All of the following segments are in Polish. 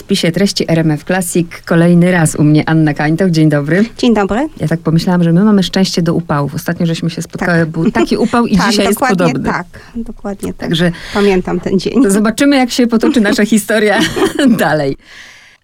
spisie treści RMF Classic kolejny raz u mnie Anna Kańtoch. Dzień dobry. Dzień dobry. Ja tak pomyślałam, że my mamy szczęście do upałów. Ostatnio żeśmy się spotkały, Tak. był taki upał i tak, dzisiaj jest podobny. tak. Dokładnie tak. Także Pamiętam ten dzień. to zobaczymy, jak się potoczy nasza historia dalej.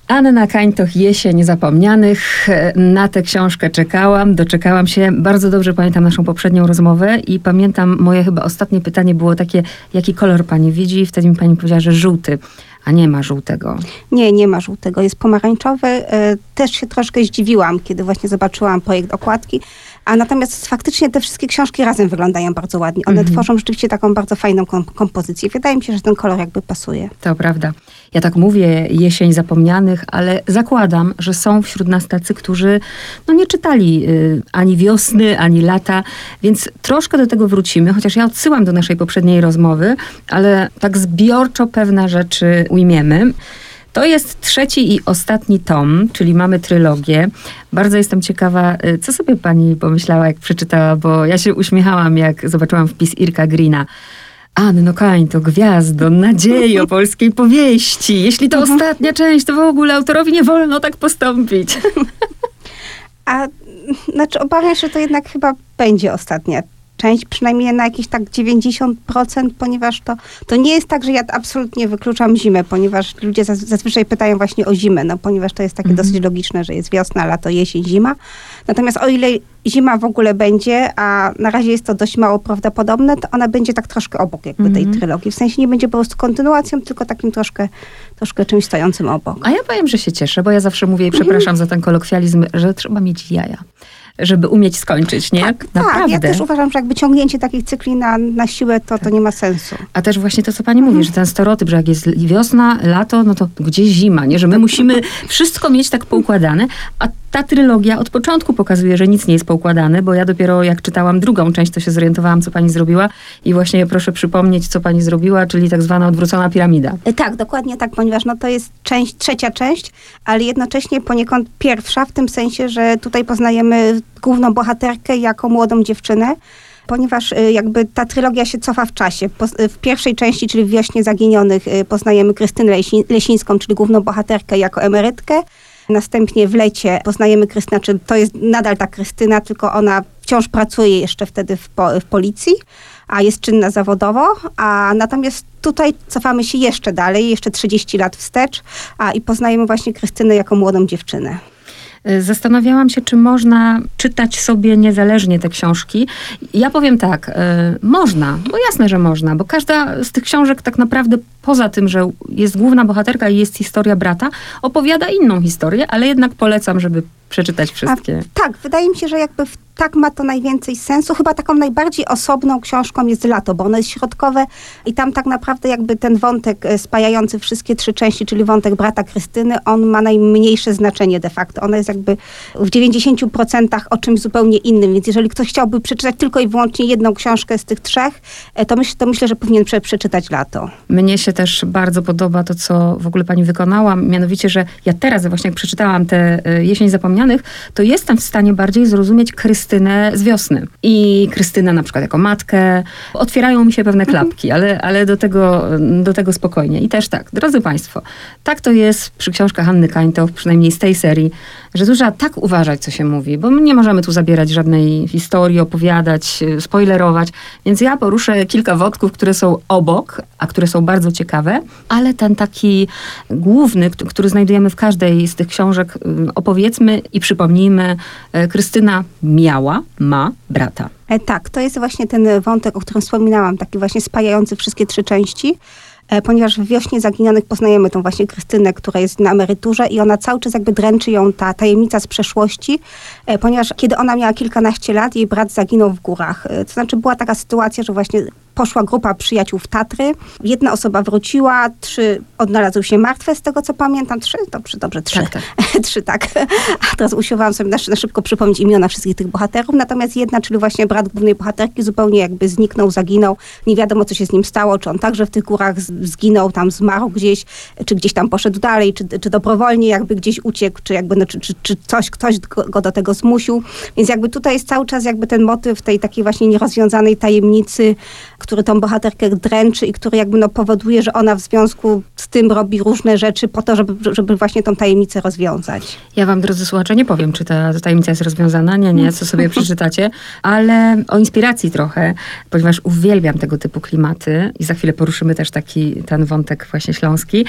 Anna Kańtoch, Jesień Zapomnianych. Na tę książkę czekałam, doczekałam się. Bardzo dobrze pamiętam naszą poprzednią rozmowę i pamiętam moje chyba ostatnie pytanie było takie, jaki kolor pani widzi? I wtedy mi pani powiedziała, że żółty, a nie ma żółtego. Nie, nie ma żółtego, jest pomarańczowy. E, Też się troszkę zdziwiłam, kiedy właśnie zobaczyłam projekt okładki. A natomiast faktycznie te wszystkie książki razem wyglądają bardzo ładnie. One Mhm. tworzą rzeczywiście taką bardzo fajną kom- kompozycję. Wydaje mi się, że ten kolor jakby pasuje. To prawda. Ja tak mówię, jesień zapomnianych, ale zakładam, że są wśród nas tacy, którzy no, nie czytali y, ani wiosny, ani lata, więc troszkę do tego wrócimy, chociaż ja odsyłam do naszej poprzedniej rozmowy, ale tak zbiorczo pewne rzeczy ujmiemy. To jest trzeci i ostatni tom, czyli mamy trylogię. Bardzo jestem ciekawa, y, co sobie pani pomyślała, jak przeczytała, bo ja się uśmiechałam, jak zobaczyłam wpis Irka Greena. Anno Kańto, gwiazdo, nadziejo polskiej powieści. Jeśli to ostatnia część, to w ogóle autorowi nie wolno tak postąpić. A znaczy obawiam się, że to jednak chyba będzie ostatnia część, przynajmniej na jakieś tak 90%, ponieważ to, to nie jest tak, że ja absolutnie wykluczam zimę, ponieważ ludzie zaz- zazwyczaj pytają właśnie o zimę, no ponieważ to jest takie Mhm. dosyć logiczne, że jest wiosna, lato, jesień, zima. Natomiast o ile zima w ogóle będzie, a na razie jest to dość mało prawdopodobne, to ona będzie tak troszkę obok jakby tej Mhm. trylogii. W sensie nie będzie po prostu kontynuacją, tylko takim troszkę, troszkę czymś stojącym obok. A ja powiem, że się cieszę, bo ja zawsze mówię i przepraszam za ten kolokwializm, że trzeba mieć jaja, żeby umieć skończyć, nie? Tak, Naprawdę. tak, ja też uważam, że jakby ciągnięcie takich cykli na, na siłę, to, to nie ma sensu. A też właśnie to, co pani mówi, że ten stereotyp, że jak jest wiosna, lato, no to gdzie zima, nie? Że my musimy wszystko mieć tak poukładane, a ta trylogia od początku pokazuje, że nic nie jest poukładane, bo ja dopiero jak czytałam drugą część, to się zorientowałam, co pani zrobiła i właśnie proszę przypomnieć, co pani zrobiła, czyli tak zwana odwrócona piramida. E, Tak, dokładnie tak, ponieważ no to jest część, trzecia część, ale jednocześnie poniekąd pierwsza, w tym sensie, że tutaj poznajemy główną bohaterkę jako młodą dziewczynę, ponieważ y, jakby ta trylogia się cofa w czasie. Y, W pierwszej części, czyli w Wiośnie Zaginionych, poznajemy Krystynę Lesi- Lesińską, czyli główną bohaterkę jako emerytkę. Następnie w lecie poznajemy Krystynę, czy to jest nadal ta Krystyna, tylko ona wciąż pracuje jeszcze wtedy w, po, w policji, a jest czynna zawodowo. A natomiast tutaj cofamy się jeszcze dalej, jeszcze 30 lat wstecz, a i poznajemy właśnie Krystynę jako młodą dziewczynę. Y, Zastanawiałam się, czy można czytać sobie niezależnie te książki. Ja powiem tak, y, można, bo jasne, że można, bo każda z tych książek tak naprawdę poza tym, że jest główna bohaterka i jest historia brata, opowiada inną historię, ale jednak polecam, żeby przeczytać wszystkie. Tak, wydaje mi się, że jakby w, tak ma to najwięcej sensu. Chyba taką najbardziej osobną książką jest Lato, bo ono jest środkowe i tam tak naprawdę jakby ten wątek e, spajający wszystkie trzy części, czyli wątek brata Krystyny, on ma najmniejsze znaczenie de facto. Ono jest jakby w 90% o czymś zupełnie innym, więc jeżeli ktoś chciałby przeczytać tylko i wyłącznie jedną książkę z tych trzech, e, to, myśl, to myślę, że powinien prze, przeczytać Lato. Mnie się też bardzo podoba to, co w ogóle pani wykonała, mianowicie, że ja teraz właśnie jak przeczytałam tę y, Jesień Zapomnianych, to jestem w stanie bardziej zrozumieć Krystynę z wiosny. I Krystynę na przykład jako matkę. Otwierają mi się pewne klapki, ale, ale do, tego, do tego spokojnie. I też tak, drodzy państwo, tak to jest przy książkach Hanny Kańtow, przynajmniej z tej serii, że trzeba tak uważać, co się mówi, bo my nie możemy tu zabierać żadnej historii, opowiadać, y, spoilerować, więc ja poruszę kilka wątków, które są obok, a które są bardzo ciekawe, ale ten taki główny, kt- który znajdujemy w każdej z tych książek, y, opowiedzmy i przypomnijmy, y, Krystyna miała, ma brata. E, Tak, to jest właśnie ten wątek, o którym wspominałam, taki właśnie spajający wszystkie trzy części. E, Ponieważ w wiośnie zaginionych poznajemy tą właśnie Krystynę, która jest na emeryturze i ona cały czas jakby dręczy ją ta tajemnica z przeszłości, e, ponieważ kiedy ona miała kilkanaście lat, jej brat zaginął w górach. E, To znaczy była taka sytuacja, że właśnie poszła grupa przyjaciół w Tatry, jedna osoba wróciła, trzy odnalazły się martwe, z tego co pamiętam, trzy? Dobrze, dobrze, trzy. Tak, tak. trzy, tak. A teraz usiłowałam sobie na, na szybko przypomnieć imiona wszystkich tych bohaterów, natomiast jedna, czyli właśnie brat głównej bohaterki, zupełnie jakby zniknął, zaginął. Nie wiadomo, co się z nim stało, czy on także w tych górach zginął, tam zmarł gdzieś, czy gdzieś tam poszedł dalej, czy, czy dobrowolnie jakby gdzieś uciekł, czy jakby, no, czy, czy, czy coś, ktoś go, go do tego zmusił. Więc jakby tutaj jest cały czas jakby ten motyw tej takiej właśnie nierozwiązanej tajemnicy, który tą bohaterkę dręczy i który jakby no powoduje, że ona w związku z tym robi różne rzeczy po to, żeby, żeby właśnie tą tajemnicę rozwiązać. Ja wam, drodzy słuchacze, nie powiem, czy ta tajemnica jest rozwiązana, nie, nie, co sobie przeczytacie, ale o inspiracji trochę, ponieważ uwielbiam tego typu klimaty. I za chwilę poruszymy też taki ten wątek właśnie śląski,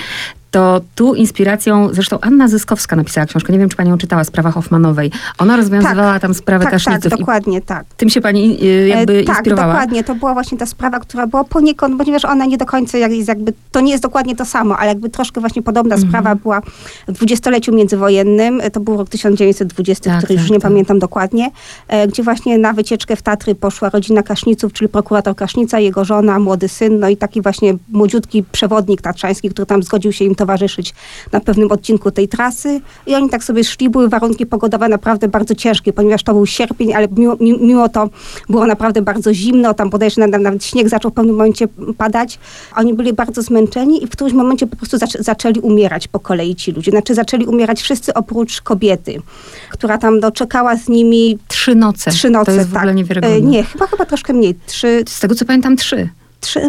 to tu inspiracją, zresztą Anna Zyskowska napisała książkę, nie wiem, czy pani ją czytała, Sprawa Hoffmanowej. Ona rozwiązywała tak, tam sprawę tak. Tak, dokładnie, tak. Tym się pani y, jakby e, tak, inspirowała? Tak, dokładnie. To była właśnie ta sprawa, która była poniekąd, ponieważ ona nie do końca jest jakby, to nie jest dokładnie to samo, ale jakby troszkę właśnie podobna mhm. sprawa była w dwudziestoleciu międzywojennym, to był rok 1920, tak, który tak, już nie tak. pamiętam dokładnie, e, gdzie właśnie na wycieczkę w Tatry poszła rodzina Kaszniców, czyli prokurator Kasznica, jego żona, młody syn, no i taki właśnie młodziutki przewodnik tatrzański, który tam zgodził się im towarzyszyć na pewnym odcinku tej trasy i oni tak sobie szli, były warunki pogodowe naprawdę bardzo ciężkie, ponieważ to był sierpień, ale mimo, mimo to było naprawdę bardzo zimno, tam bodajże nawet śnieg zaczął w pewnym momencie padać. Oni byli bardzo zmęczeni i w którymś momencie po prostu zac zaczęli umierać po kolei ci ludzie. Znaczy zaczęli umierać wszyscy oprócz kobiety, która tam doczekała z nimi... Trzy noce. Trzy noce, to jest w tak. ogóle niewiarygodne. Nie, chyba, chyba troszkę mniej. Trzy... Z tego co pamiętam trzy. Trzy,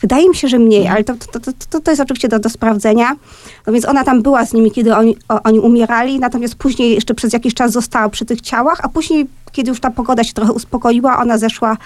Wydaje mi się, że mniej, ale to, to, to, to jest oczywiście do, do sprawdzenia. No więc ona tam była z nimi, kiedy oni, o, oni umierali, natomiast później jeszcze przez jakiś czas została przy tych ciałach, a później, kiedy już ta pogoda się trochę uspokoiła, ona zeszła,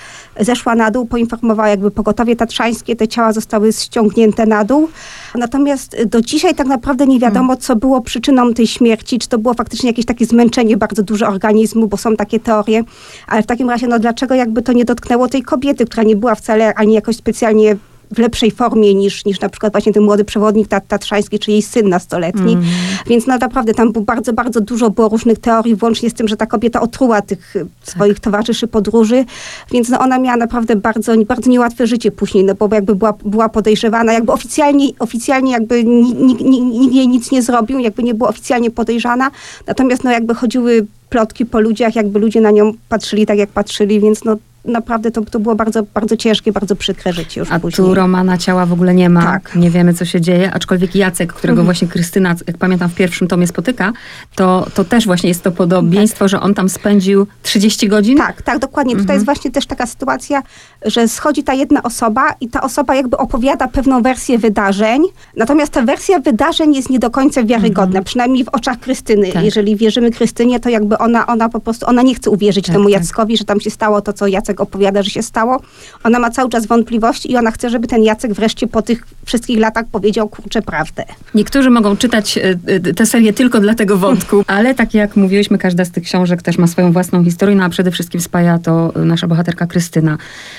zeszła na dół, poinformowała jakby pogotowie tatrzańskie, te ciała zostały ściągnięte na dół. Natomiast do dzisiaj tak naprawdę nie wiadomo, co było przyczyną tej śmierci, czy to było faktycznie jakieś takie zmęczenie bardzo dużo organizmu, bo są takie teorie, ale w takim razie, no dlaczego jakby to nie dotknęło tej kobiety, która nie była wcale ani jakoś specjalnie w lepszej formie niż, niż na przykład właśnie ten młody przewodnik tatrzański, czy jej syn nastoletni. Mm. Więc no naprawdę tam było bardzo, bardzo dużo było różnych teorii, włącznie z tym, że ta kobieta otruła tych tak. swoich towarzyszy podróży, więc no ona miała naprawdę bardzo, bardzo niełatwe życie później, no bo jakby była, była podejrzewana, jakby oficjalnie, oficjalnie jakby nikt, nikt jej nic nie zrobił, jakby nie była oficjalnie podejrzana, natomiast no jakby chodziły plotki po ludziach, jakby ludzie na nią patrzyli tak, jak patrzyli, więc no naprawdę to, to było bardzo, bardzo ciężkie, bardzo przykre życie już A później. tu Romana ciała w ogóle nie ma, tak. nie wiemy co się dzieje, aczkolwiek Jacek, którego mhm. właśnie Krystyna, jak pamiętam w pierwszym tomie spotyka, to, to też właśnie jest to podobieństwo, tak. że on tam spędził 30 godzin? Tak, tak, dokładnie. Mhm. Tutaj jest właśnie też taka sytuacja, że schodzi ta jedna osoba i ta osoba jakby opowiada pewną wersję wydarzeń, natomiast ta wersja wydarzeń jest nie do końca wiarygodna, mhm. przynajmniej w oczach Krystyny. Tak. Jeżeli wierzymy Krystynie, to jakby ona, ona po prostu, ona nie chce uwierzyć tak, temu tak. Jackowi, że tam się stało to, co Jacek Jacek opowiada, że się stało. Ona ma cały czas wątpliwości i ona chce, żeby ten Jacek wreszcie po tych wszystkich latach powiedział kurczę prawdę. Niektórzy mogą czytać e, e, tę serię tylko dla tego wątku, ale tak jak mówiłyśmy, każda z tych książek też ma swoją własną historię, no a przede wszystkim spaja to nasza bohaterka Krystyna.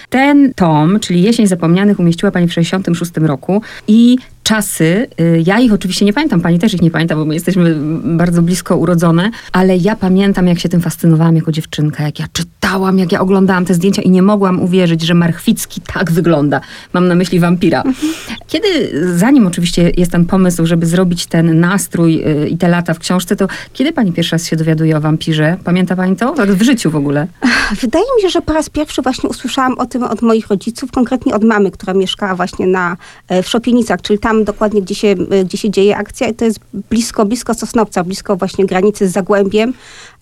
Ten tom, czyli Jesień Zapomnianych, umieściła pani w 1966 roku i czasy, y, ja ich oczywiście nie pamiętam, pani też ich nie pamięta, bo my jesteśmy bardzo blisko urodzone, ale ja pamiętam, jak się tym fascynowałam jako dziewczynka, jak ja czytałam, jak ja oglądałam te zdjęcia i nie mogłam uwierzyć, że Marchwicki tak wygląda. Mam na myśli wampira. Kiedy, zanim oczywiście jest ten pomysł, żeby zrobić ten nastrój y, i te lata w książce, to kiedy pani pierwszy raz się dowiaduje o wampirze? Pamięta pani to? Tak w życiu w ogóle. Wydaje mi się, że po raz pierwszy właśnie usłyszałam o tym od moich rodziców, konkretnie od mamy, która mieszkała właśnie na, e, w Szopienicach, czyli tam dokładnie, gdzie się, e, gdzie się dzieje akcja i to jest blisko, blisko Sosnowca, blisko właśnie granicy z Zagłębiem,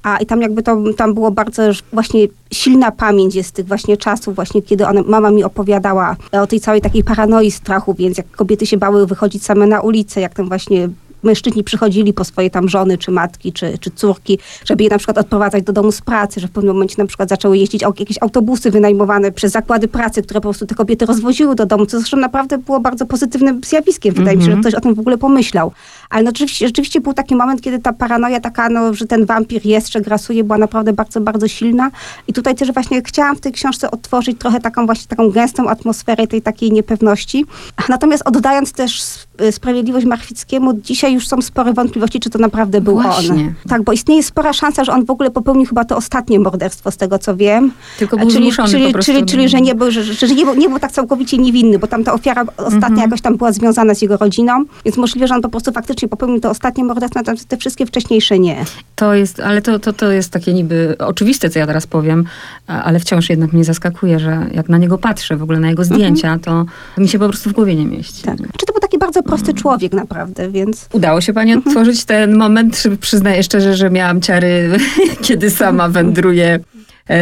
a i tam jakby to, tam było bardzo właśnie silna pamięć jest tych właśnie czasów, właśnie kiedy one, mama mi opowiadała o tej całej takiej paranoi strachu, więc jak kobiety się bały wychodzić same na ulicę, jak tam właśnie mężczyźni przychodzili po swoje tam żony, czy matki, czy, czy córki, żeby je na przykład odprowadzać do domu z pracy, że w pewnym momencie na przykład zaczęły jeździć jakieś autobusy wynajmowane przez zakłady pracy, które po prostu te kobiety rozwoziły do domu, co zresztą naprawdę było bardzo pozytywnym zjawiskiem. Wydaje mi się, że mhm. ktoś o tym w ogóle pomyślał. Ale no, rzeczywiście, rzeczywiście był taki moment, kiedy ta paranoja taka, no, że ten wampir jest, że grasuje, była naprawdę bardzo, bardzo silna. I tutaj też właśnie chciałam w tej książce otworzyć trochę taką właśnie taką gęstą atmosferę tej takiej niepewności. Natomiast oddając też sprawiedliwość Marchwickiemu, dzisiaj już są spore wątpliwości, czy to naprawdę był Właśnie. on. Tak, bo istnieje spora szansa, że on w ogóle popełnił chyba to ostatnie morderstwo, z tego co wiem. Tylko był czyli, czyli. Czyli, czyli, że, nie był, że, że nie, był, nie był tak całkowicie niewinny, bo tam ta ofiara ostatnia mhm. jakoś tam była związana z jego rodziną, więc możliwe, że on po prostu faktycznie popełnił to ostatnie morderstwo, natomiast te wszystkie wcześniejsze nie. To jest, ale to, to, to jest takie niby oczywiste, co ja teraz powiem, ale wciąż jednak mnie zaskakuje, że jak na niego patrzę, w ogóle na jego zdjęcia, mhm. to mi się po prostu w głowie nie mieści. Tak. Czy to taki bardzo prosty człowiek naprawdę, więc... Udało się pani mhm otworzyć ten moment. Przyznaję szczerze, że miałam ciary, kiedy sama wędruję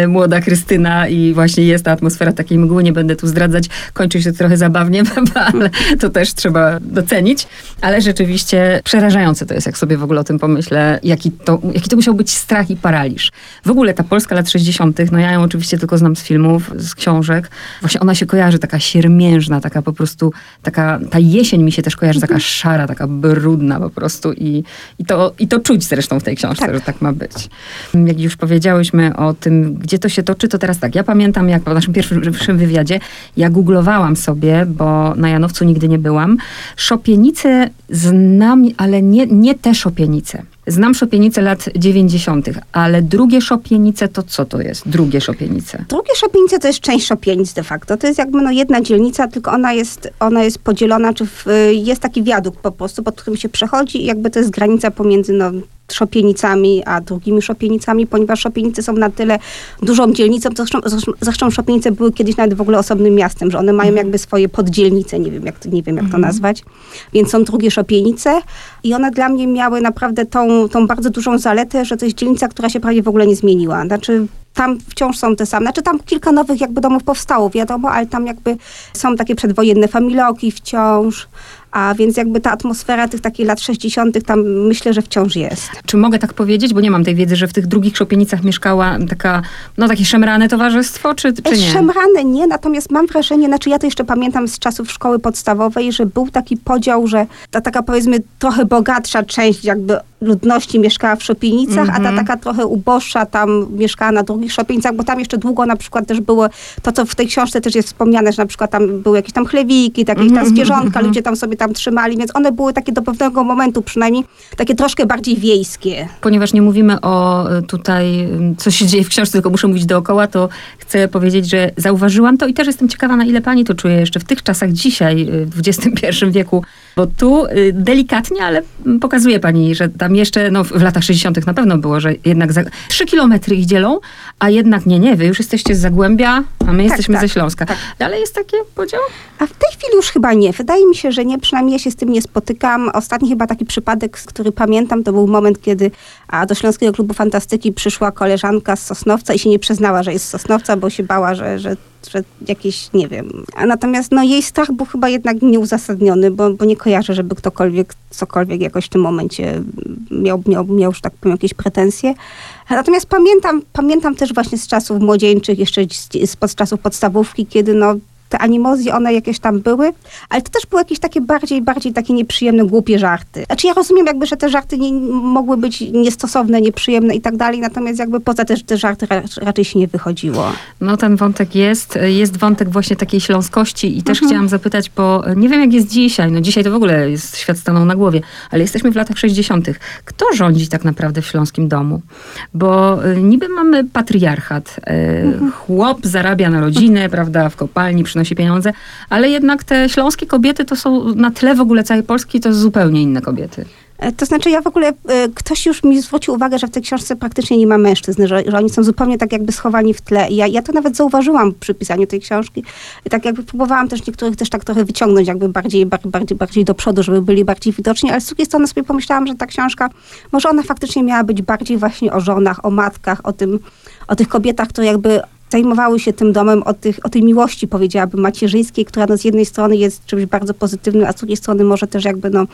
młoda Krystyna i właśnie jest ta atmosfera takiej mgły, nie będę tu zdradzać, kończy się trochę zabawnie, ale to też trzeba docenić, ale rzeczywiście przerażające to jest, jak sobie w ogóle o tym pomyślę, jaki to, jaki to musiał być strach i paraliż. W ogóle ta Polska lat 60., no ja ją oczywiście tylko znam z filmów, z książek, właśnie ona się kojarzy, taka siermiężna, taka po prostu, taka, ta jesień mi się też kojarzy, taka szara, taka brudna po prostu i, i, to, i to czuć zresztą w tej książce, tak. że tak ma być. Jak już powiedziałyśmy o tym, gdzie to się toczy, to teraz tak, ja pamiętam, jak po naszym pierwszym wywiadzie, ja googlowałam sobie, bo na Janowcu nigdy nie byłam, szopienice znam, ale nie, nie te szopienice. Znam szopienice lat 90., ale drugie szopienice to co to jest? Drugie szopienice. Drugie szopienice to jest część szopienic de facto. To jest jakby no jedna dzielnica, tylko ona jest, ona jest podzielona, czy w, jest taki wiadukt po prostu, pod którym się przechodzi i jakby to jest granica pomiędzy no, Szopienicami, a drugimi Szopienicami, ponieważ Szopienice są na tyle dużą dzielnicą, zresztą, zresztą Szopienice były kiedyś nawet w ogóle osobnym miastem, że one mają mhm. jakby swoje poddzielnice, nie wiem jak to, nie wiem, jak to mhm. nazwać, więc są drugie Szopienice i one dla mnie miały naprawdę tą, tą bardzo dużą zaletę, że to jest dzielnica, która się prawie w ogóle nie zmieniła. Znaczy tam wciąż są te same. Znaczy tam kilka nowych jakby domów powstało, wiadomo, ale tam jakby są takie przedwojenne familoki wciąż. A więc jakby ta atmosfera tych takich lat 60. tam myślę, że wciąż jest. Czy mogę tak powiedzieć, bo nie mam tej wiedzy, że w tych drugich szopienicach mieszkała taka, no takie szemrane towarzystwo, czy, czy nie? Szemrane nie, natomiast mam wrażenie, znaczy ja to jeszcze pamiętam z czasów szkoły podstawowej, że był taki podział, że ta taka powiedzmy trochę bogatsza część jakby ludności mieszkała w Szopienicach, mm -hmm. a ta mhm. taka trochę uboższa tam mieszkała na drugich Szopienicach, bo tam jeszcze długo na przykład też było to, co w tej książce też jest wspomniane, że na przykład tam były jakieś tam chlewiki, takie mm -hmm. tam mhm, zwierzątka, -hmm. ludzie tam sobie tam trzymali, więc one były takie do pewnego momentu przynajmniej takie troszkę bardziej wiejskie. Ponieważ nie mówimy o e, tutaj, co się dzieje w książce, tylko muszę mówić dookoła, to chcę powiedzieć, że zauważyłam to i też jestem ciekawa, na ile pani to czuje jeszcze w tych czasach dzisiaj, e, w XXI wieku, bo tu y, delikatnie, ale pokazuje pani, że tam jeszcze, no w latach 60. na pewno było, że jednak za, 3 kilometry ich dzielą, a jednak nie, nie, wy już jesteście z Zagłębia, a my tak, jesteśmy tak, ze Śląska. Tak. Ale jest takie podział? A w tej chwili już chyba nie. Wydaje mi się, że nie, przynajmniej ja się z tym nie spotykam. Ostatni chyba taki przypadek, który pamiętam, to był moment, kiedy a do Śląskiego Klubu Fantastyki przyszła koleżanka z Sosnowca i się nie przyznała, że jest z Sosnowca, bo się bała, że, że że jakieś, nie wiem. A natomiast no, jej strach był chyba jednak nieuzasadniony, bo, bo nie kojarzę, żeby ktokolwiek cokolwiek jakoś w tym momencie miał, miał, miał że tak powiem, jakieś pretensje. Natomiast pamiętam, pamiętam też właśnie z czasów młodzieńczych, jeszcze z, z czasów podstawówki, kiedy no, te animozje, one jakieś tam były, ale to też były jakieś takie bardziej, bardziej takie nieprzyjemne, głupie żarty. Znaczy ja rozumiem jakby, że te żarty nie, mogły być niestosowne, nieprzyjemne i tak dalej, natomiast jakby poza też te żarty raczej się nie wychodziło. No ten wątek jest, jest wątek właśnie takiej śląskości i też mhm. chciałam zapytać, bo nie wiem jak jest dzisiaj, no dzisiaj to w ogóle jest, świat stanął na głowie, ale jesteśmy w latach 60. Kto rządzi tak naprawdę w śląskim domu? Bo y, niby mamy patriarchat. Y, mhm. Chłop zarabia na rodzinę, prawda, w kopalni, przy przynosi pieniądze, ale jednak te śląskie kobiety to są na tle w ogóle całej Polski, to zupełnie inne kobiety. E, to znaczy ja w ogóle, e, ktoś już mi zwrócił uwagę, że w tej książce praktycznie nie ma mężczyzn, że, że oni są zupełnie tak jakby schowani w tle. Ja, ja to nawet zauważyłam przy pisaniu tej książki. Tak jakby próbowałam też niektórych też tak trochę wyciągnąć jakby bardziej, bardziej, bardziej do przodu, żeby byli bardziej widoczni, ale z drugiej strony sobie pomyślałam, że ta książka, może ona faktycznie miała być bardziej właśnie o żonach, o matkach, o tym, o tych kobietach, które jakby zajmowały się tym domem, o, tych, o tej miłości, powiedziałabym, macierzyńskiej, która no, z jednej strony jest czymś bardzo pozytywnym, a z drugiej strony może też jakby no,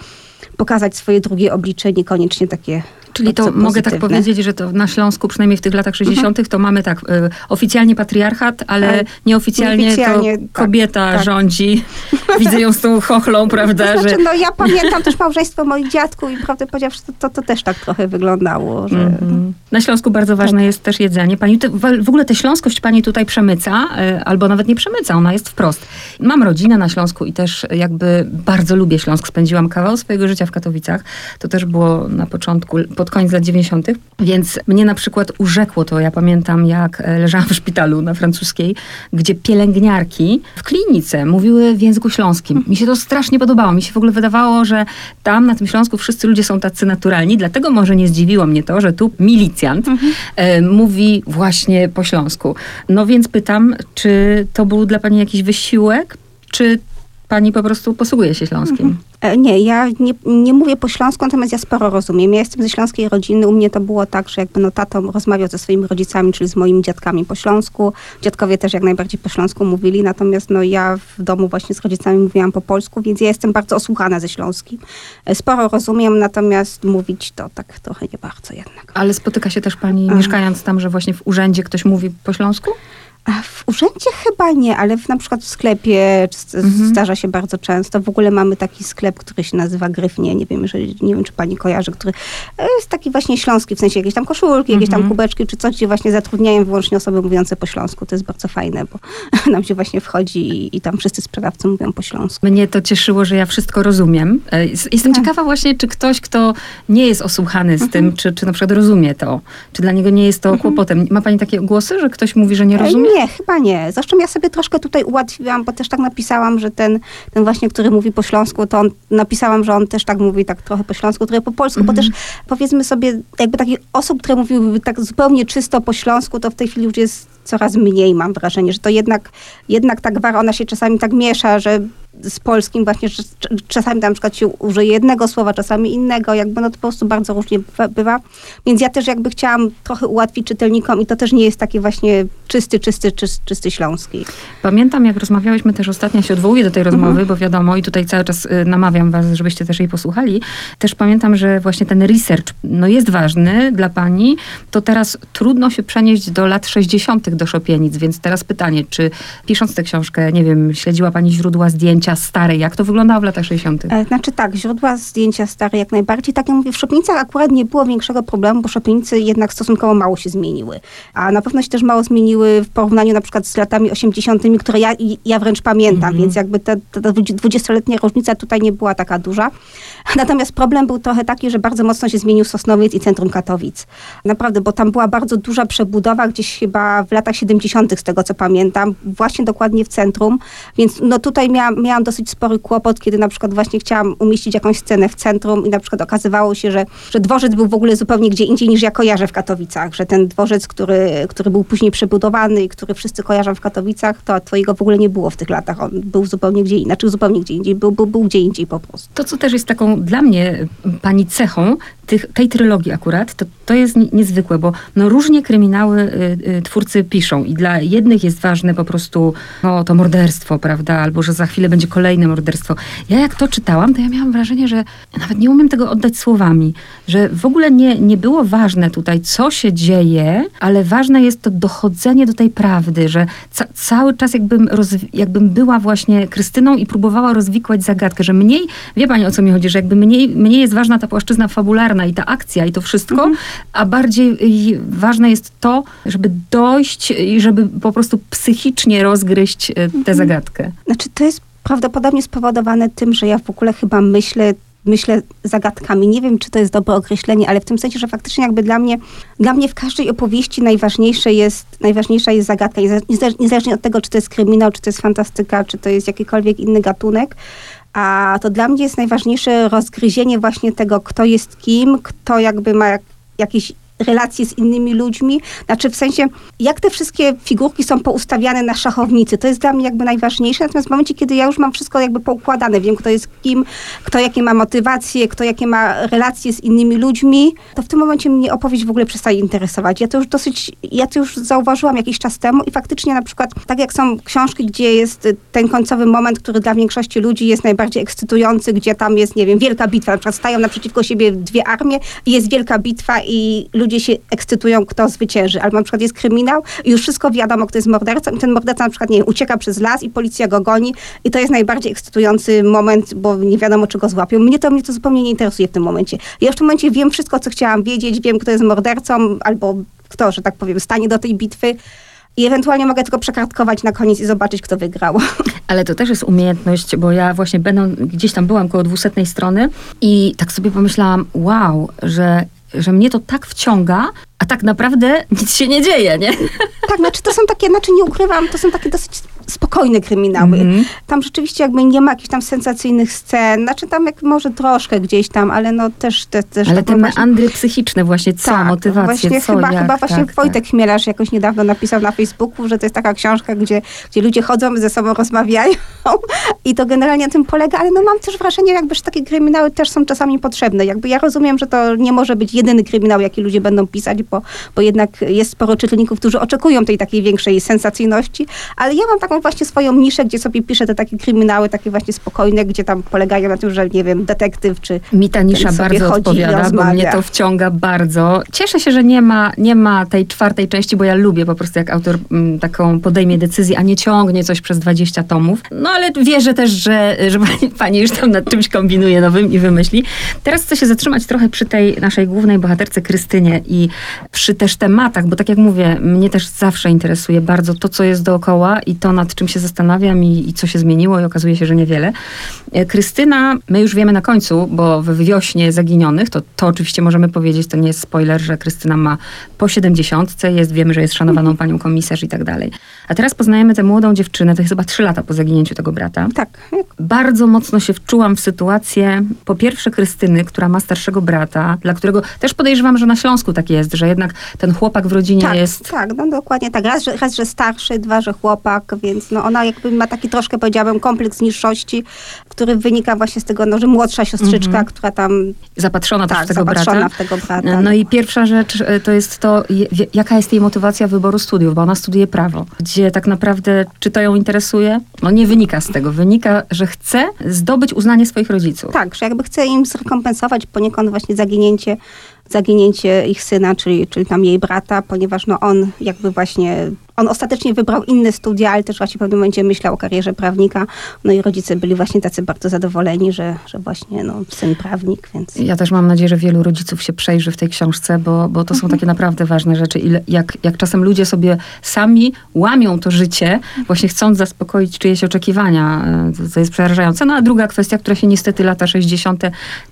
pokazać swoje drugie oblicze, niekoniecznie takie Czyli to mogę tak powiedzieć, że to na Śląsku, przynajmniej w tych latach 60., mhm. to mamy tak, y, oficjalnie patriarchat, ale, ale nieoficjalnie, nieoficjalnie, to kobieta tak, rządzi. Widzę ją z tą chochlą, prawda? To znaczy, że... no ja pamiętam też małżeństwo moich dziadków i prawdę powiedziawszy, to, to, to też tak trochę wyglądało. Że... Mhm. Na Śląsku bardzo ważne tak. jest też jedzenie. Pani, w ogóle tę śląskość pani tutaj przemyca, y, albo nawet nie przemyca, ona jest wprost. Mam rodzinę na Śląsku i też jakby bardzo lubię Śląsk. Spędziłam kawał swojego życia w Katowicach. To też było na początku, pod koniec lat 90., więc mnie na przykład urzekło to. Ja pamiętam, jak e, leżałam w szpitalu na francuskiej, gdzie pielęgniarki w klinice mówiły w języku śląskim. Mi się to strasznie podobało. Mi się w ogóle wydawało, że tam na tym Śląsku wszyscy ludzie są tacy naturalni, dlatego może nie zdziwiło mnie to, że tu milicjant mhm. e, mówi właśnie po śląsku. No więc pytam, czy to był dla pani jakiś wysiłek, czy pani po prostu posługuje się śląskim? Mhm. E, nie, ja nie, nie mówię po śląsku, natomiast ja sporo rozumiem. Ja jestem ze śląskiej rodziny. U mnie to było tak, że jakby no tato rozmawiał ze swoimi rodzicami, czyli z moimi dziadkami po śląsku. Dziadkowie też jak najbardziej po śląsku mówili, natomiast no ja w domu właśnie z rodzicami mówiłam po polsku, więc ja jestem bardzo osłuchana ze śląskim. E, sporo rozumiem, natomiast mówić to tak trochę nie bardzo jednak. Ale spotyka się też pani, mieszkając tam, że właśnie w urzędzie ktoś mówi po śląsku? W urzędzie chyba nie, ale w, na przykład w sklepie mhm. zdarza się bardzo często. W ogóle mamy taki sklep, który się nazywa Gryfnie. Nie wiem, jeżeli, nie wiem, czy pani kojarzy, który e, jest taki właśnie śląski, w sensie jakieś tam koszulki, mhm. jakieś tam mhm. kubeczki, czy coś, gdzie właśnie zatrudniają wyłącznie osoby mówiące po śląsku. To jest bardzo fajne, bo nam się właśnie wchodzi i, i tam wszyscy sprzedawcy mówią po śląsku. Mnie to cieszyło, że ja wszystko rozumiem. E, jestem tak. ciekawa właśnie, czy ktoś, kto nie jest osłuchany z mhm. tym, czy, czy na przykład rozumie to, czy dla niego nie jest to mhm. kłopotem. Ma pani takie głosy, że ktoś mówi, że nie rozumie? Nie, chyba nie. Zresztą ja sobie troszkę tutaj ułatwiłam, bo też tak napisałam, że ten, ten właśnie, który mówi po śląsku, to on, napisałam, że on też tak mówi tak trochę po śląsku, trochę po polsku, -hmm. bo też mhm. powiedzmy sobie, jakby takich osób, które mówiłyby tak zupełnie czysto po śląsku, to w tej chwili już jest coraz mniej, mam wrażenie, że to jednak, jednak ta gwara, ona się czasami tak miesza, że z polskim właśnie, że czasami na przykład się użyje jednego słowa, czasami innego, jakby no to po prostu bardzo różnie bywa. Więc ja też jakby chciałam trochę ułatwić czytelnikom i to też nie jest taki właśnie czysty, czysty, czysty, czysty śląski. Pamiętam, jak rozmawiałyśmy też ostatnio, się odwołuję do tej rozmowy, mhm. bo wiadomo i tutaj cały czas y, namawiam was, żebyście też jej posłuchali. Też pamiętam, że właśnie ten research, no jest ważny dla pani, to teraz trudno się przenieść do lat 60. do Szopienic, więc teraz pytanie, czy pisząc tę książkę, nie wiem, śledziła pani źródła zdjęć zdjęcia stare. Jak to wyglądało w latach 60.? E, znaczy tak, źródła zdjęcia stare jak najbardziej. Tak jak mówię, w Szopienicach akurat nie było większego problemu, bo Szopienice jednak stosunkowo mało się zmieniły. A na pewno się też mało zmieniły w porównaniu na przykład z latami 80., które ja, ja wręcz pamiętam, mm -hmm. więc jakby ta, ta 20-letnia różnica tutaj nie była taka duża. Natomiast problem był trochę taki, że bardzo mocno się zmienił Sosnowiec i centrum Katowic. Naprawdę, bo tam była bardzo duża przebudowa, gdzieś chyba w latach 70. z tego co pamiętam, właśnie dokładnie w centrum, więc no tutaj miałam, miałam dosyć spory kłopot, kiedy na przykład właśnie chciałam umieścić jakąś scenę w centrum i na przykład okazywało się, że, że dworzec był w ogóle zupełnie gdzie indziej niż ja kojarzę w Katowicach, że ten dworzec, który, który był później przebudowany i który wszyscy kojarzą w Katowicach, to, to jego w ogóle nie było w tych latach. On był zupełnie gdzie indziej, znaczy zupełnie gdzie indziej, był, był, był gdzie indziej po prostu. To, co też jest taką dla mnie pani cechą tych, tej trylogii akurat, to, to jest niezwykłe, bo no, różnie kryminały y, y, twórcy piszą i dla jednych jest ważne po prostu no, to morderstwo, prawda, albo że za chwilę będzie kolejne morderstwo. Ja jak to czytałam, to ja miałam wrażenie, że nawet nie umiem tego oddać słowami, że w ogóle nie, nie było ważne tutaj, co się dzieje, ale ważne jest to dochodzenie do tej prawdy, że ca cały czas jakbym, jakbym była właśnie Krystyną i próbowała rozwikłać zagadkę, że mniej, wie pani o co mi chodzi, że jakby mniej, mniej jest ważna ta płaszczyzna fabularna i ta akcja i to wszystko, mhm. a bardziej ważne jest to, żeby dojść i żeby po prostu psychicznie rozgryźć e, tę mhm. zagadkę. Znaczy to jest prawdopodobnie spowodowane tym, że ja w ogóle chyba myślę myślę zagadkami. Nie wiem, czy to jest dobre określenie, ale w tym sensie, że faktycznie jakby dla mnie, dla mnie w każdej opowieści najważniejsze jest, najważniejsza jest zagadka. Niezależnie od tego, czy to jest kryminał, czy to jest fantastyka, czy to jest jakikolwiek inny gatunek. A to dla mnie jest najważniejsze rozgryzienie właśnie tego, kto jest kim, kto jakby ma jak, jakieś relacje z innymi ludźmi. Znaczy w sensie, jak te wszystkie figurki są poustawiane na szachownicy, to jest dla mnie jakby najważniejsze. Natomiast w momencie, kiedy ja już mam wszystko jakby poukładane, wiem kto jest kim, kto jakie ma motywacje, kto jakie ma relacje z innymi ludźmi, to w tym momencie mnie opowieść w ogóle przestaje interesować. Ja to już dosyć, ja to już zauważyłam jakiś czas temu i faktycznie na przykład, tak jak są książki, gdzie jest ten końcowy moment, który dla większości ludzi jest najbardziej ekscytujący, gdzie tam jest, nie wiem, wielka bitwa, na przykład stają naprzeciwko siebie dwie armie i jest wielka bitwa i ludzie się ekscytują, kto zwycięży. Albo na przykład jest kryminał i już wszystko wiadomo, kto jest mordercą i ten morderca na przykład, nie wiem, ucieka przez las i policja go goni i to jest najbardziej ekscytujący moment, bo nie wiadomo, czy go złapią. Mnie to, mnie to zupełnie nie interesuje w tym momencie. Ja w tym momencie wiem wszystko, co chciałam wiedzieć, wiem, kto jest mordercą albo kto, że tak powiem, stanie do tej bitwy. I ewentualnie mogę tylko przekartkować na koniec i zobaczyć, kto wygrał. Ale to też jest umiejętność, bo ja właśnie będę, gdzieś tam byłam koło dwusetnej strony i tak sobie pomyślałam, wow, że że mnie to tak wciąga, a tak naprawdę nic się nie dzieje, nie? Tak, znaczy to są takie, znaczy nie ukrywam, to są takie dosyć spokojne kryminały. Mm. Tam rzeczywiście jakby nie ma jakichś tam sensacyjnych scen, znaczy tam jak może troszkę gdzieś tam, ale no też... Te, też ale te meandry właśnie... psychiczne właśnie, co, tak, motywacje, właśnie co, chyba, jak, chyba właśnie tak, Wojtek tak. Chmielarz jakoś niedawno napisał na Facebooku, że to jest taka książka, gdzie, gdzie ludzie chodzą, ze sobą rozmawiają i to generalnie na tym polega, ale no mam też wrażenie, jakby, że takie kryminały też są czasami potrzebne. Jakby ja rozumiem, że to nie może być jedyny kryminał, jaki ludzie będą pisać, bo, bo jednak jest sporo czytelników, którzy oczekują tej takiej większej sensacyjności, ale ja mam taką właśnie swoją niszę, gdzie sobie piszę te takie kryminały, takie właśnie spokojne, gdzie tam polegają na tym, że nie wiem, detektyw czy... Mi ta nisza bardzo odpowiada, bo mnie to wciąga bardzo. Cieszę się, że nie ma, nie ma tej czwartej części, bo ja lubię po prostu jak autor m, mm, taką podejmie decyzję, a nie ciągnie coś przez 20 tomów. No ale wierzę też, że, że pani, pani już tam nad czymś kombinuje nowym i wymyśli. Teraz chcę się zatrzymać trochę przy tej naszej głównej bohaterce Krystynie i przy też tematach, bo tak jak mówię, mnie też zawsze interesuje bardzo to, co jest dookoła i to, nad czym się zastanawiam i, i co się zmieniło i okazuje się, że niewiele. E, Krystyna, my już wiemy na końcu, bo w wiośnie zaginionych, to, to oczywiście możemy powiedzieć, to nie jest spoiler, że Krystyna ma po 70, jest, wiemy, że jest szanowaną panią komisarz i tak dalej. A teraz poznajemy tę młodą dziewczynę, to jest chyba trzy lata po zaginięciu tego brata. Tak. Bardzo mocno się wczułam w sytuację, po pierwsze Krystyny, która ma starszego brata, dla którego też podejrzewam, że na Śląsku tak jest, że jednak ten chłopak w rodzinie tak, jest... Tak, no dokładnie tak. Raz że, raz, że starszy, dwa, że chłopak, więc no ona jakby ma taki troszkę, powiedziałabym, kompleks niższości, który wynika właśnie z tego, no, że młodsza siostrzyczka, -hmm. która tam... Zapatrzona tak, też w tego zapatrzona brata. w tego brata. No, no i pierwsza rzecz e, to jest to, jaka jest jej motywacja wyboru studiów, bo ona studiuje prawo, gdzie tak naprawdę, czy to ją interesuje? No nie wynika z tego. Wynika, że chce zdobyć uznanie swoich rodziców. Tak, że jakby chce im zrekompensować poniekąd właśnie zaginięcie zaginięcie ich syna, czyli, czyli tam jej brata, ponieważ no on jakby właśnie on ostatecznie wybrał inne studia, ale też właśnie w pewnym momencie myślał o karierze prawnika. No i rodzice byli właśnie tacy bardzo zadowoleni, że, że właśnie no, syn prawnik, więc... Ja też mam nadzieję, że wielu rodziców się przejrzy w tej książce, bo, bo to są takie naprawdę ważne rzeczy. Ile, jak, jak czasem ludzie sobie sami łamią to życie, właśnie chcąc zaspokoić czyjeś oczekiwania, to, to jest przerażające. No a druga kwestia, która się niestety lata 60.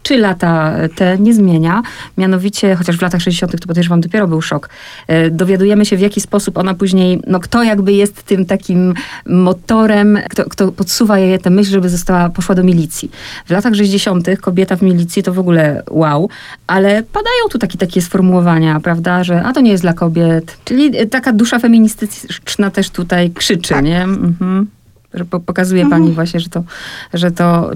czy lata te nie zmienia, mianowicie, chociaż w latach 60. to podejrzewam dopiero był szok, e, dowiadujemy się w jaki sposób ona później no kto jakby jest tym takim motorem, kto, kto podsuwa jej tę myśl, żeby została, poszła do milicji. W latach 60. kobieta w milicji to w ogóle wow, ale padają tu takie, takie sformułowania, prawda, że a to nie jest dla kobiet. Czyli taka dusza feministyczna też tutaj krzyczy, tak. nie? Mhm. Że pokazuje mhm. pani właśnie, że to, że to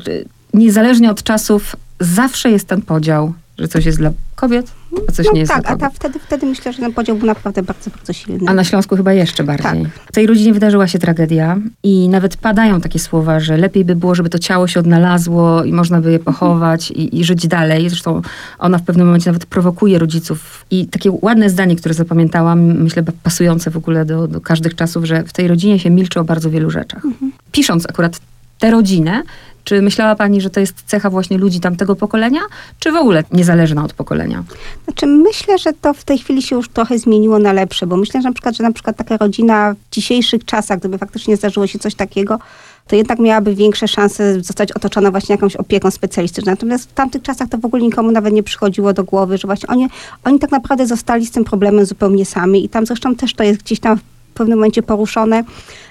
niezależnie od czasów zawsze jest ten podział, że coś jest dla kobiet, a coś no nie jest tak, dla kobiet. a ta, wtedy, wtedy myślę, że ten podział był naprawdę bardzo, bardzo silny. A na Śląsku chyba jeszcze bardziej. Tak. W tej rodzinie wydarzyła się tragedia i nawet padają takie słowa, że lepiej by było, żeby to ciało się odnalazło i można by je pochować mhm. i, i żyć dalej. Zresztą ona w pewnym momencie nawet prowokuje rodziców. I takie ładne zdanie, które zapamiętałam, myślę pasujące w ogóle do, do każdych czasów, że w tej rodzinie się milczy o bardzo wielu rzeczach. Mhm. Pisząc akurat tę rodzinę, czy myślała Pani, że to jest cecha właśnie ludzi tamtego pokolenia, czy w ogóle niezależna od pokolenia? Znaczy myślę, że to w tej chwili się już trochę zmieniło na lepsze, bo myślę, że na przykład, że na przykład taka rodzina w dzisiejszych czasach, gdyby faktycznie zdarzyło się coś takiego, to jednak miałaby większe szanse zostać otoczona właśnie jakąś opieką specjalistyczną. Natomiast w tamtych czasach to w ogóle nikomu nawet nie przychodziło do głowy, że właśnie oni, oni tak naprawdę zostali z tym problemem zupełnie sami i tam zresztą też to jest gdzieś tam w pewnym momencie poruszone,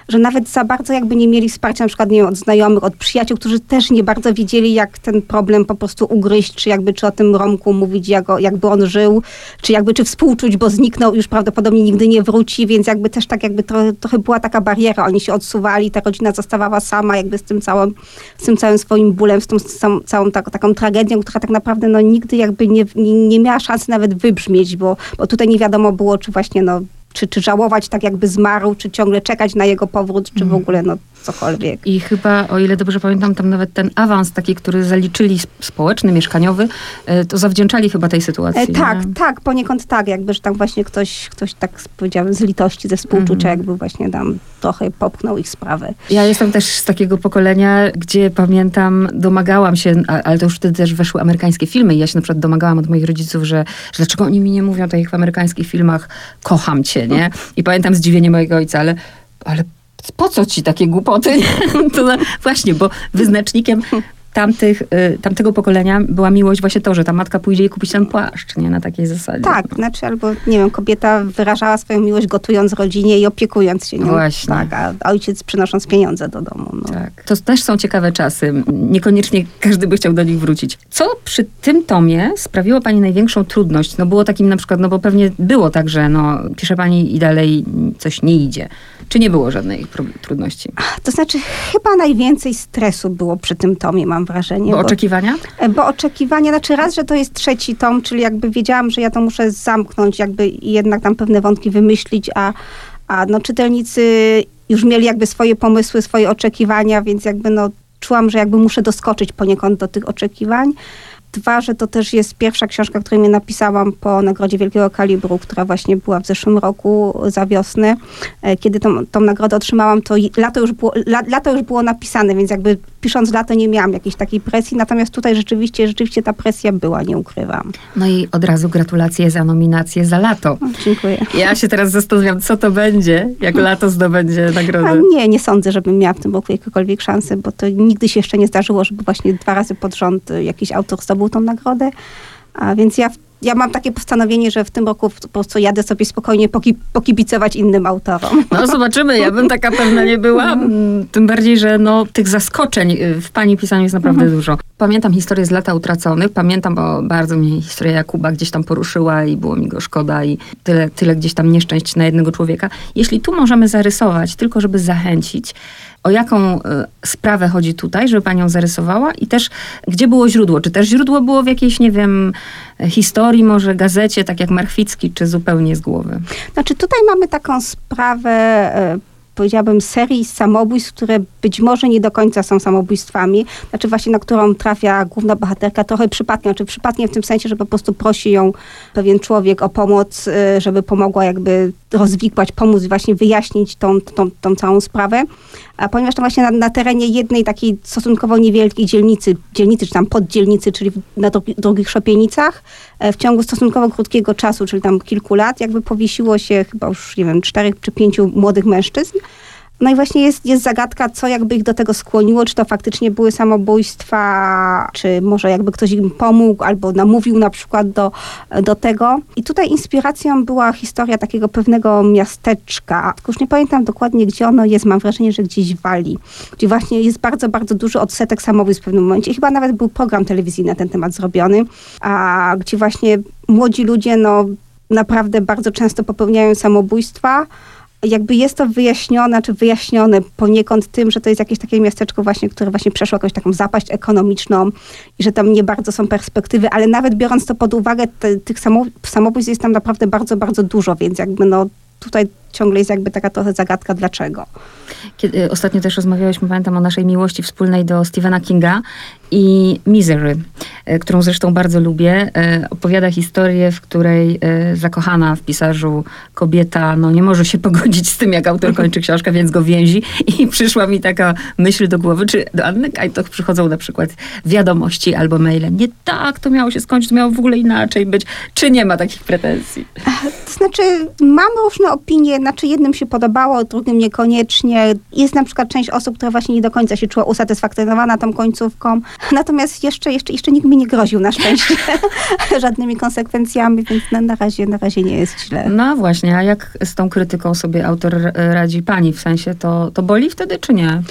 że nawet za bardzo jakby nie mieli wsparcia na przykład nie wiem, od znajomych, od przyjaciół, którzy też nie bardzo wiedzieli, jak ten problem po prostu ugryźć, czy jakby czy o tym Romku mówić, jak, jakby on żył, czy jakby czy współczuć, bo zniknął już prawdopodobnie nigdy nie wróci, więc jakby też tak jakby trochę była taka bariera. Oni się odsuwali, ta rodzina zostawała sama jakby z tym całym, z tym całym swoim bólem, z tą z całą, tak, taką tragedią, która tak naprawdę no, nigdy jakby nie, nie, nie miała szansy nawet wybrzmieć, bo, bo tutaj nie wiadomo było, czy właśnie no, czy, czy żałować tak jakby zmarł, czy ciągle czekać na jego powrót, czy w mhm. ogóle no cokolwiek. I chyba, o ile dobrze pamiętam, tam nawet ten awans taki, który zaliczyli społeczny, mieszkaniowy, e, to zawdzięczali chyba tej sytuacji. E, tak, nie? tak, poniekąd tak, jakby, że tam właśnie ktoś, ktoś tak powiedziałem z litości, ze współczucia, mm. jakby właśnie tam trochę popchnął ich sprawę. Ja jestem też z takiego pokolenia, gdzie pamiętam, domagałam się, ale to już wtedy też weszły amerykańskie filmy i ja się na przykład domagałam od moich rodziców, że, że dlaczego oni mi nie mówią tak jak w amerykańskich filmach, kocham cię, nie? I pamiętam zdziwienie mojego ojca, ale, ale po co ci takie głupoty? to właśnie, bo wyznacznikiem tamtych, y, tamtego pokolenia była miłość właśnie to, że ta matka pójdzie i kupić ten płaszcz, nie? Na takiej zasadzie. Tak, no. znaczy albo, nie wiem, kobieta wyrażała swoją miłość gotując rodzinie i opiekując się nią. Właśnie. Tak, a ojciec przynosząc pieniądze do domu. No. Tak. To też są ciekawe czasy. Niekoniecznie każdy by chciał do nich wrócić. Co przy tym tomie sprawiło pani największą trudność? No było takim na przykład, no bo pewnie było tak, że no, pisze pani i dalej coś nie idzie. Czy nie było żadnej trudności? To znaczy, chyba najwięcej stresu było przy tym tomie, mam wrażenie. Bo oczekiwania? E, Bo oczekiwania, znaczy raz, że to jest trzeci tom, czyli jakby wiedziałam, że ja to muszę zamknąć, jakby i jednak tam pewne wątki wymyślić, a, a no czytelnicy już mieli jakby swoje pomysły, swoje oczekiwania, więc jakby no czułam, że jakby muszę doskoczyć poniekąd do tych oczekiwań. Dwa, że to też jest pierwsza książka, którą ja napisałam po Nagrodzie Wielkiego Kalibru, która właśnie była w zeszłym roku za wiosnę. E, Kiedy tą, tą nagrodę otrzymałam, to lato już, było, la, lato już było napisane, więc jakby pisząc lato nie miałam jakiejś takiej presji, natomiast tutaj rzeczywiście, rzeczywiście ta presja była, nie ukrywam. No i od razu gratulacje za nominację za lato. O, dziękuję. Ja się teraz zastanawiam, co to będzie, jak lato zdobędzie A nagrodę. nie, nie sądzę, żebym miała w tym roku jakiekolwiek szansę, bo to nigdy się jeszcze nie zdarzyło, żeby właśnie dwa razy pod rząd jakiś autor zdobył tą nagrodę. A więc ja, ja mam takie postanowienie, że w tym roku po prostu jadę sobie spokojnie poki, pokibicować innym autorom. No zobaczymy, ja bym taka pewna nie była. Mm, Tym bardziej, że no, tych zaskoczeń y, w pani pisaniu jest naprawdę dużo. Pamiętam historię z lata utraconych, pamiętam, bo bardzo mnie historia Jakuba gdzieś tam poruszyła i było mi go szkoda i tyle, tyle gdzieś tam nieszczęść na jednego człowieka. Jeśli tu możemy zarysować, tylko żeby zachęcić, o jaką y, sprawę chodzi tutaj, żeby panią zarysowała i też gdzie było źródło? Czy też źródło było w jakiejś, nie wiem, historii, może gazecie, tak jak Marchwicki, czy zupełnie z głowy? Znaczy tutaj mamy taką sprawę, e, powiedziałabym, serii samobójstw, które być może nie do końca są samobójstwami. Znaczy właśnie na którą trafia główna bohaterka trochę przypadkiem. Znaczy przypadkiem w tym sensie, że po prostu prosi ją pewien człowiek o pomoc, e, żeby pomogła jakby rozwikłać, pomóc właśnie wyjaśnić tą, tą, tą całą sprawę. A ponieważ to właśnie na, na terenie jednej takiej stosunkowo niewielkiej dzielnicy, dzielnicy czy tam poddzielnicy, czyli na drugi, drugich Szopienicach, e, w ciągu stosunkowo krótkiego czasu, czyli tam kilku lat, jakby powiesiło się chyba już, nie wiem, czterech czy pięciu młodych mężczyzn. No i właśnie jest, jest zagadka, co jakby ich do tego skłoniło, czy to faktycznie były samobójstwa, czy może jakby ktoś im pomógł albo namówił na przykład do, do tego. I tutaj inspiracją była historia takiego pewnego miasteczka, tylko już nie pamiętam dokładnie, gdzie ono jest, mam wrażenie, że gdzieś w Walii, gdzie właśnie jest bardzo, bardzo duży odsetek samobójstw w pewnym momencie. Chyba nawet był program telewizyjny na ten temat zrobiony, a gdzie właśnie młodzi ludzie, no naprawdę bardzo często popełniają samobójstwa, jakby jest to wyjaśnione, czy wyjaśnione poniekąd tym, że to jest jakieś takie miasteczko właśnie, które właśnie przeszło jakąś taką zapaść ekonomiczną i że tam nie bardzo są perspektywy, ale nawet biorąc to pod uwagę, te, tych samo, samobójstw jest tam naprawdę bardzo, bardzo dużo, więc jakby no tutaj ciągle jest jakby taka trochę zagadka dlaczego. Kiedy, ostatnio też rozmawiałyśmy, pamiętam, o naszej miłości wspólnej do Stephena Kinga i Misery, e, którą zresztą bardzo lubię. E, Opowiada historię, w której e, zakochana w pisarzu kobieta no, nie może się pogodzić z tym, jak autor kończy książkę, więc go więzi. I przyszła mi taka myśl do głowy, czy do Anny Kajtoch przychodzą na przykład wiadomości albo maile. Nie tak, to miało się skończyć, to miało w ogóle inaczej być. Czy nie ma takich pretensji? To znaczy, mam różne opinie, znaczy jednym się podobało, drugim niekoniecznie. Jest na przykład część osób, która właśnie nie do końca się czuła usatysfakcjonowana tą końcówką. Natomiast jeszcze, jeszcze, jeszcze nikt mi nie groził na szczęście żadnymi konsekwencjami, więc na, na, razie, na razie nie jest źle. No właśnie, a jak z tą krytyką sobie autor radzi pani? W sensie to, to boli wtedy, czy nie?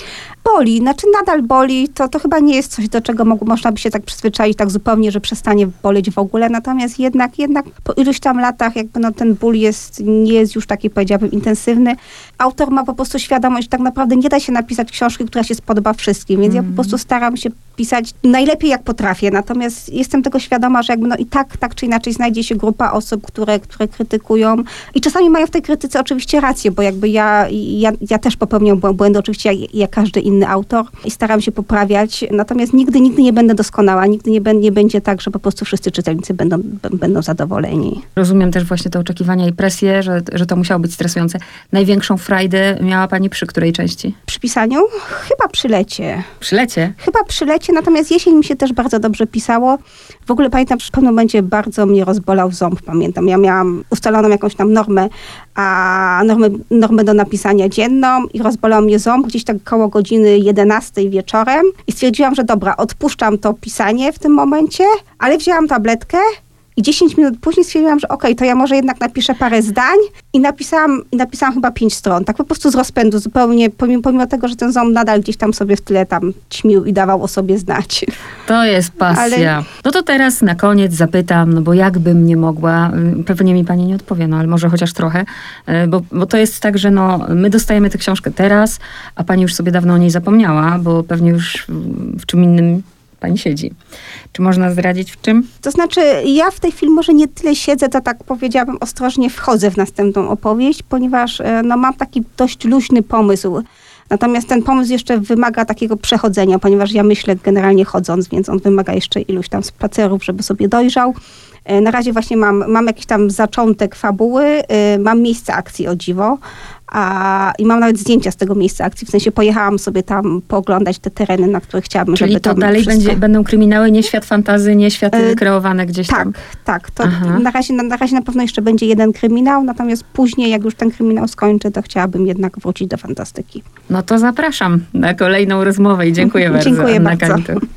Boli, znaczy nadal boli, to, to chyba nie jest coś, do czego mo- można by się tak przyzwyczaić tak zupełnie, że przestanie boleć w ogóle, natomiast jednak, jednak po iluś tam latach jakby no ten ból jest, nie jest już taki powiedziałabym intensywny. Autor ma po prostu świadomość, że tak naprawdę nie da się napisać książki, która się spodoba wszystkim, więc ja po prostu staram się pisać najlepiej jak potrafię, natomiast jestem tego świadoma, że jakby no i tak, tak czy inaczej znajdzie się grupa osób, które, które krytykują. I czasami mają w tej krytyce oczywiście rację, bo jakby ja, ja, ja też popełniam błę- błędy. Oczywiście jak, jak każdy inny autor i staram się poprawiać, natomiast nigdy, nigdy nie będę doskonała, nigdy nie, nie będzie tak, że po prostu wszyscy czytelnicy będą, b- będą zadowoleni. Rozumiem też właśnie te oczekiwania i presję, że, że to musiało być stresujące. Największą frajdę miała pani przy której części? Przy pisaniu chyba przy lecie. Przy lecie? Chyba przy lecie, natomiast jesień mi się też bardzo dobrze pisało. W ogóle pamiętam, że w pewnym momencie bardzo mnie rozbolał ząb, pamiętam. Ja miałam ustaloną jakąś tam normę, a normę, normę do napisania dzienną i rozbolał mnie ząb gdzieś tak koło godziny godziny 11 wieczorem i stwierdziłam, że dobra, odpuszczam to pisanie w tym momencie, ale wzięłam tabletkę i 10 minut później stwierdziłam, że okej, okay, to ja może jednak napiszę parę zdań i napisałam, i napisałam chyba pięć stron. Tak po prostu z rozpędu, zupełnie, pomimo, pomimo tego, że ten ząb nadal gdzieś tam sobie w tyle tam ćmił i dawał o sobie znać. To jest pasja. Ale... No to teraz na koniec zapytam, no bo jakbym nie mogła, y, pewnie mi pani nie odpowie, no ale może chociaż trochę, y, bo, bo to jest tak, że no, my dostajemy tę książkę teraz, a pani już sobie dawno o niej zapomniała, bo pewnie już w czym innym pani siedzi. Czy można zdradzić w czym? To znaczy, ja w tej chwili może nie tyle siedzę, to tak powiedziałabym ostrożnie wchodzę w następną opowieść, ponieważ e, no, mam taki dość luźny pomysł. Natomiast ten pomysł jeszcze wymaga takiego przechodzenia, ponieważ ja myślę generalnie chodząc, więc on wymaga jeszcze iluś tam spacerów, żeby sobie dojrzał. E, na razie właśnie mam, mam jakiś tam zaczątek fabuły, e, mam miejsce akcji o dziwo, a, I mam nawet zdjęcia z tego miejsca akcji, w sensie pojechałam sobie tam pooglądać te tereny, na które chciałabym, Czyli żeby to dalej wszystko... będzie, będą kryminały, nie świat fantazy, nie światy e, kreowane gdzieś tak, tam? Tak, tak. Na, razie, na, na razie na pewno jeszcze będzie jeden kryminał, natomiast później, jak już ten kryminał skończę, to chciałabym jednak wrócić do fantastyki. No to zapraszam na kolejną rozmowę i dziękuję bardzo. Dziękuję bardzo.